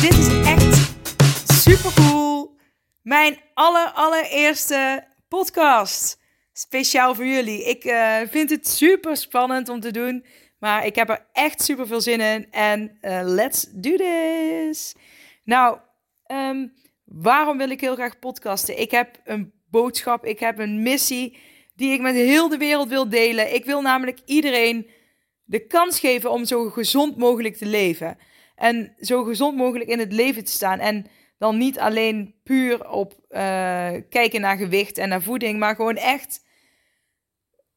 Dit is echt super cool. Mijn aller, allereerste podcast. Speciaal voor jullie. Ik eh, vind het super spannend om te doen. Maar ik heb er echt super veel zin in. En eh, let's do this. Nou, ehm, waarom wil ik heel graag podcasten? Ik heb een boodschap. Ik heb een missie die ik met heel de wereld wil delen. Ik wil namelijk iedereen de kans geven om zo gezond mogelijk te leven. En zo gezond mogelijk in het leven te staan. En dan niet alleen puur op uh, kijken naar gewicht en naar voeding, maar gewoon echt.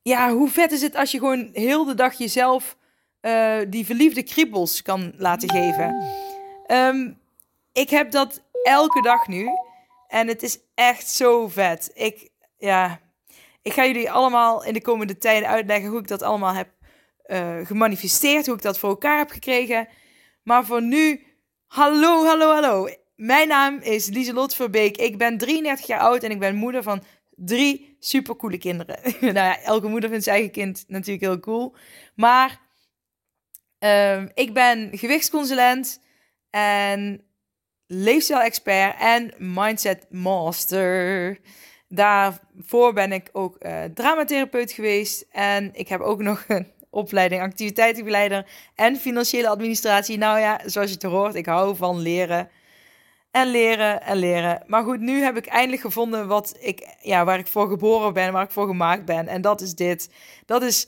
Ja, hoe vet is het als je gewoon heel de dag jezelf uh, die verliefde kriebels kan laten geven? Um, ik heb dat elke dag nu. En het is echt zo vet. Ik, ja, ik ga jullie allemaal in de komende tijden uitleggen hoe ik dat allemaal heb uh, gemanifesteerd. Hoe ik dat voor elkaar heb gekregen. Maar voor nu, hallo, hallo, hallo. Mijn naam is Lieselot Verbeek. Ik ben 33 jaar oud en ik ben moeder van drie supercoole kinderen. nou ja, elke moeder vindt zijn eigen kind natuurlijk heel cool. Maar uh, ik ben gewichtsconsulent en leefstijl-expert en mindset master. Daarvoor ben ik ook uh, dramatherapeut geweest en ik heb ook nog een opleiding activiteitenbegeleider en financiële administratie. Nou ja, zoals je het hoort, ik hou van leren en leren en leren. Maar goed, nu heb ik eindelijk gevonden wat ik, ja, waar ik voor geboren ben, waar ik voor gemaakt ben. En dat is dit. Dat is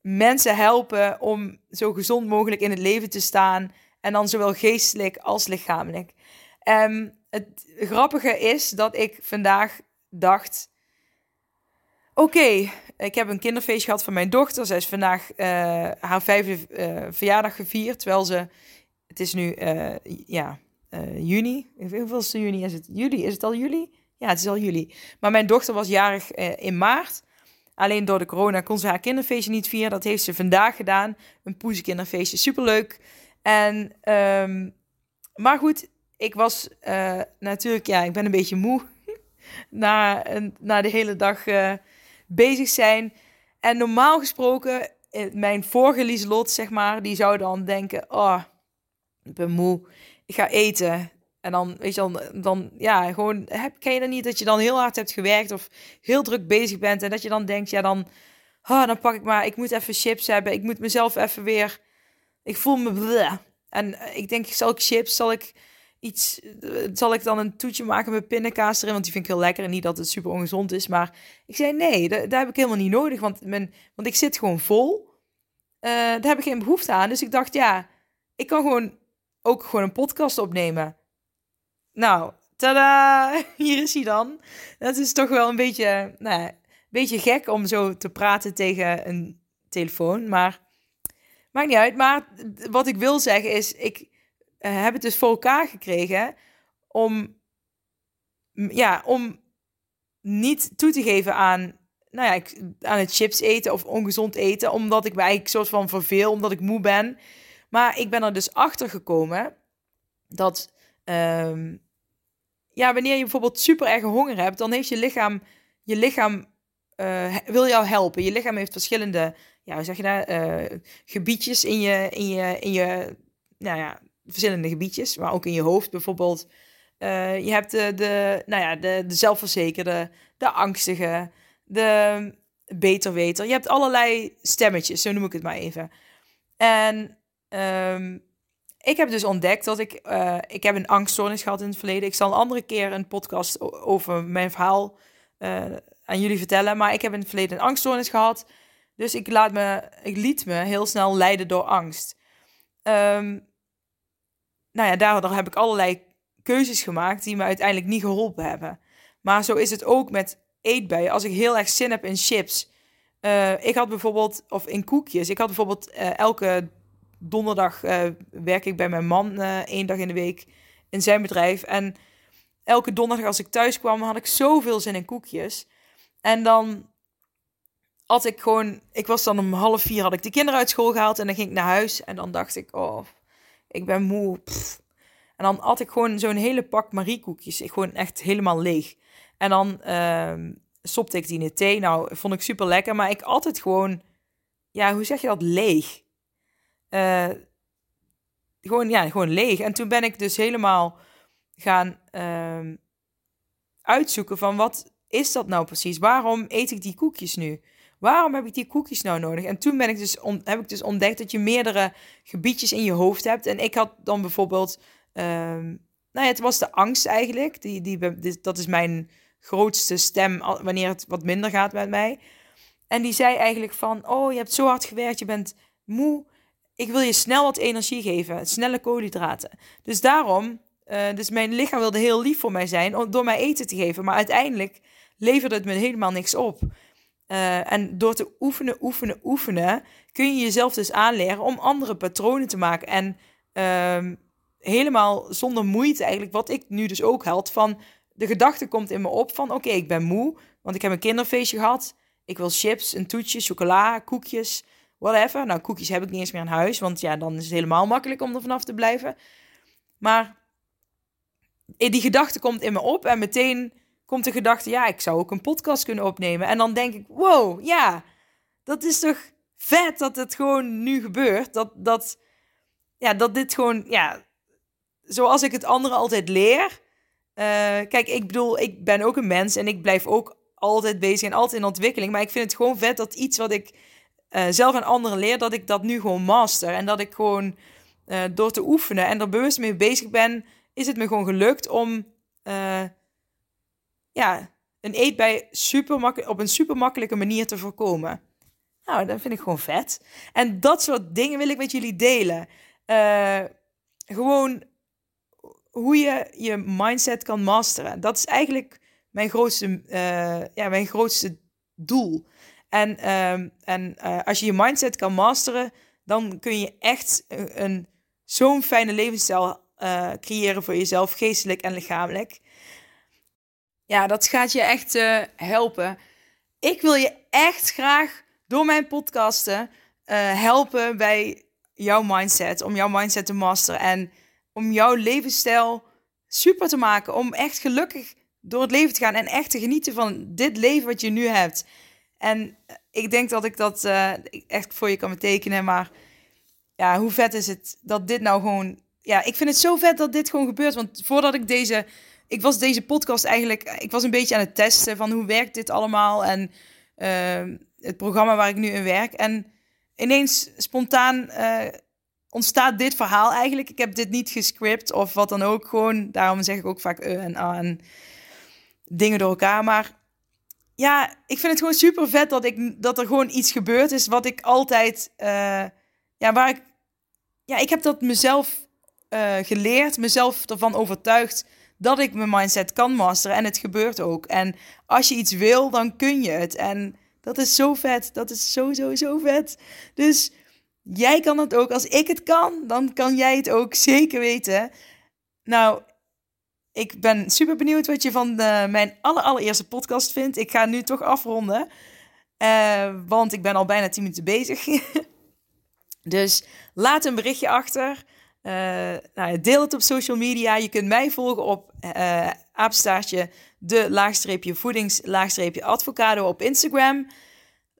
mensen helpen om zo gezond mogelijk in het leven te staan. En dan zowel geestelijk als lichamelijk. Um, het grappige is dat ik vandaag dacht. Oké, ik heb een kinderfeestje gehad van mijn dochter. Zij is vandaag uh, haar vijfde uh, verjaardag gevierd. Terwijl ze. Het is nu. Uh, ja, juni. Hoeveelste juni is het? Juli? Is het al juli? Ja, het is al juli. Maar mijn dochter was jarig in maart. Alleen door de corona kon ze haar kinderfeestje niet vieren. Dat heeft ze vandaag gedaan. Een poezenkinderfeestje. Superleuk. En, um, maar goed, ik was natuurlijk, ja, ik ben een beetje moe. na, na de hele dag bezig zijn. En normaal gesproken, mijn vorige Lieselot, zeg maar, die zou dan denken: Oh, ik ben moe ik ga eten. En dan, weet je, dan, dan ja, gewoon, heb, ken je dan niet dat je dan heel hard hebt gewerkt of heel druk bezig bent en dat je dan denkt, ja, dan, oh, dan pak ik maar, ik moet even chips hebben, ik moet mezelf even weer, ik voel me. En eh, ik denk, zal ik chips, zal ik iets, eh, zal ik dan een toetje maken met pindakaas erin, want die vind ik heel lekker en niet dat het super ongezond is, maar ik zei, nee, daar, heb ik helemaal niet nodig, want, mijn, want ik zit gewoon vol. Uh, daar heb ik geen behoefte aan, dus ik dacht, ja, ik kan gewoon ook gewoon een podcast opnemen. Nou, tada! Hier is hij dan. Dat is toch wel een beetje, nou beetje gek om zo te praten tegen een telefoon. Maar maakt niet uit. Maar wat ik wil zeggen is, ik uh, heb het dus voor elkaar gekregen om, ja, om niet toe te geven aan, nou ja, aan het chips eten of ongezond eten. Omdat ik me eigenlijk soort van verveel, omdat ik moe ben. Maar ik ben er dus achter gekomen dat um, ja, wanneer je bijvoorbeeld super erg honger hebt, dan heeft je lichaam, je lichaam uh, wil jou helpen. Je lichaam heeft verschillende, ja, hoe zeg je dat, uh, gebiedjes in je, in je, in je, nou ja, verschillende gebiedjes, maar ook in je hoofd bijvoorbeeld. Uh, je hebt de, de, nou ja, de, de zelfverzekerde, de angstige, de beterweter. Je hebt allerlei stemmetjes, zo noem ik het maar even. En um, ik heb dus ontdekt dat ik, uh, ik heb een angststoornis gehad in het verleden. Ik zal een andere keer een podcast over mijn verhaal uh, aan jullie vertellen. Maar ik heb in het verleden een angststoornis gehad. Dus ik, laat me, ik liet me heel snel leiden door angst. Um, nou ja, daardoor heb ik allerlei keuzes gemaakt die me uiteindelijk niet geholpen hebben. Maar zo is het ook met eetbuien. Als ik heel erg zin heb in chips. Uh, ik had bijvoorbeeld, of in koekjes. Ik had bijvoorbeeld elke donderdag uh, werk ik bij mijn man één dag in de week in zijn bedrijf. En elke donderdag als ik thuis kwam, had ik zoveel zin in koekjes. En dan had ik gewoon, ik was dan om half vier, had ik de kinderen uit school gehaald en dan ging ik naar huis. En dan dacht ik, oh, ik ben moe. En dan had ik gewoon zo'n hele pak Marie koekjes, ik gewoon echt helemaal leeg. En dan uh, ik die in de thee. Nou, vond ik super lekker, maar ik altijd gewoon, ja, hoe zeg je dat, leeg. Uh, gewoon, ja, gewoon leeg. En toen ben ik dus helemaal gaan. Uh, uitzoeken van wat is dat nou precies? Waarom eet ik die koekjes nu? Waarom heb ik die koekjes nou nodig? En toen ben ik dus heb ik dus ontdekt dat je meerdere gebiedjes in je hoofd hebt. En ik had dan bijvoorbeeld, um, nou ja, het was de angst eigenlijk. Die, die, dat is mijn grootste stem wanneer het wat minder gaat met mij. En die zei eigenlijk van, oh, je hebt zo hard gewerkt, je bent moe. Ik wil je snel wat energie geven, snelle koolhydraten. Dus daarom, uh, dus mijn lichaam wilde heel lief voor mij zijn door mij eten te geven. Maar uiteindelijk leverde het me helemaal niks op. Uh, en door te oefenen, oefenen, oefenen, kun je jezelf dus aanleren om andere patronen te maken. En uh, helemaal zonder moeite eigenlijk, wat ik nu dus ook had, van de gedachte komt in me op van oké, ik ben moe, want ik heb een kinderfeestje gehad. Ik wil chips, een toetje, chocola, koekjes, whatever. Nou, koekjes heb ik niet eens meer aan huis, want ja, dan is het helemaal makkelijk om er vanaf te blijven. Maar die gedachte komt in me op en meteen komt de gedachte, ja, ik zou ook een podcast kunnen opnemen. En dan denk ik, wow, ja, dat is toch vet dat het gewoon nu gebeurt. Dat, dat, ja, dat dit gewoon, ja, zoals ik het anderen altijd leer. Uh, kijk, ik bedoel, ik ben ook een mens en ik blijf ook altijd bezig en altijd in ontwikkeling. Maar ik vind het gewoon vet dat iets wat ik uh, zelf aan anderen leer, dat ik dat nu gewoon master. En dat ik gewoon uh, door te oefenen en er bewust mee bezig ben, is het me gewoon gelukt om ja, een eetbij super op een super makkelijke manier te voorkomen. Nou, dat vind ik gewoon vet. En dat soort dingen wil ik met jullie delen. Uh, gewoon hoe je je mindset kan masteren. Dat is eigenlijk mijn grootste, uh, ja, mijn grootste doel. En, uh, en uh, als je je mindset kan masteren, dan kun je echt een, een zo'n fijne levensstijl creëren voor jezelf, geestelijk en lichamelijk. Ja, dat gaat je echt uh, helpen. Ik wil je echt graag door mijn podcasten uh, helpen bij jouw mindset. Om jouw mindset te masteren. En om jouw levensstijl super te maken. Om echt gelukkig door het leven te gaan. En echt te genieten van dit leven wat je nu hebt. En ik denk dat ik dat echt voor je kan betekenen. Maar ja, hoe vet is het dat dit nou gewoon... Ja, ik vind het zo vet dat dit gewoon gebeurt. Want voordat ik deze ik was deze podcast eigenlijk, ik was een beetje aan het testen van hoe werkt dit allemaal en uh, het programma waar ik nu in werk. En ineens spontaan uh, ontstaat dit verhaal eigenlijk. Ik heb dit niet gescript of wat dan ook. Gewoon, daarom zeg ik ook vaak uh en a en dingen door elkaar. Maar ja, ik vind het gewoon super vet dat, ik, dat er gewoon iets gebeurd is wat ik altijd, uh, ja, waar ik, ja, ik heb dat mezelf geleerd, mezelf ervan overtuigd dat ik mijn mindset kan masteren. En het gebeurt ook. En als je iets wil, dan kun je het. En dat is zo vet. Dat is zo, zo, zo vet. Dus jij kan het ook. Als ik het kan, dan kan jij het ook zeker weten. Nou, ik ben super benieuwd wat je van de, mijn allereerste podcast vindt. Ik ga nu toch afronden. Uh, want ik ben al bijna 10 minuten bezig. dus laat een berichtje achter. Uh, nou, deel het op social media. Je kunt mij volgen op uh, apenstaartje de laagstreepje voedings laagstreepje advocado op Instagram.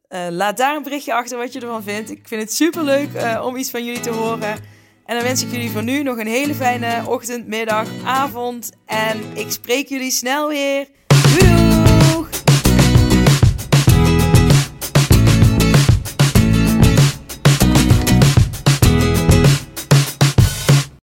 Uh, laat daar een berichtje achter wat je ervan vindt. Ik vind het super leuk om iets van jullie te horen. En dan wens ik jullie voor nu nog een hele fijne ochtend, middag, avond. En ik spreek jullie snel weer. Doei!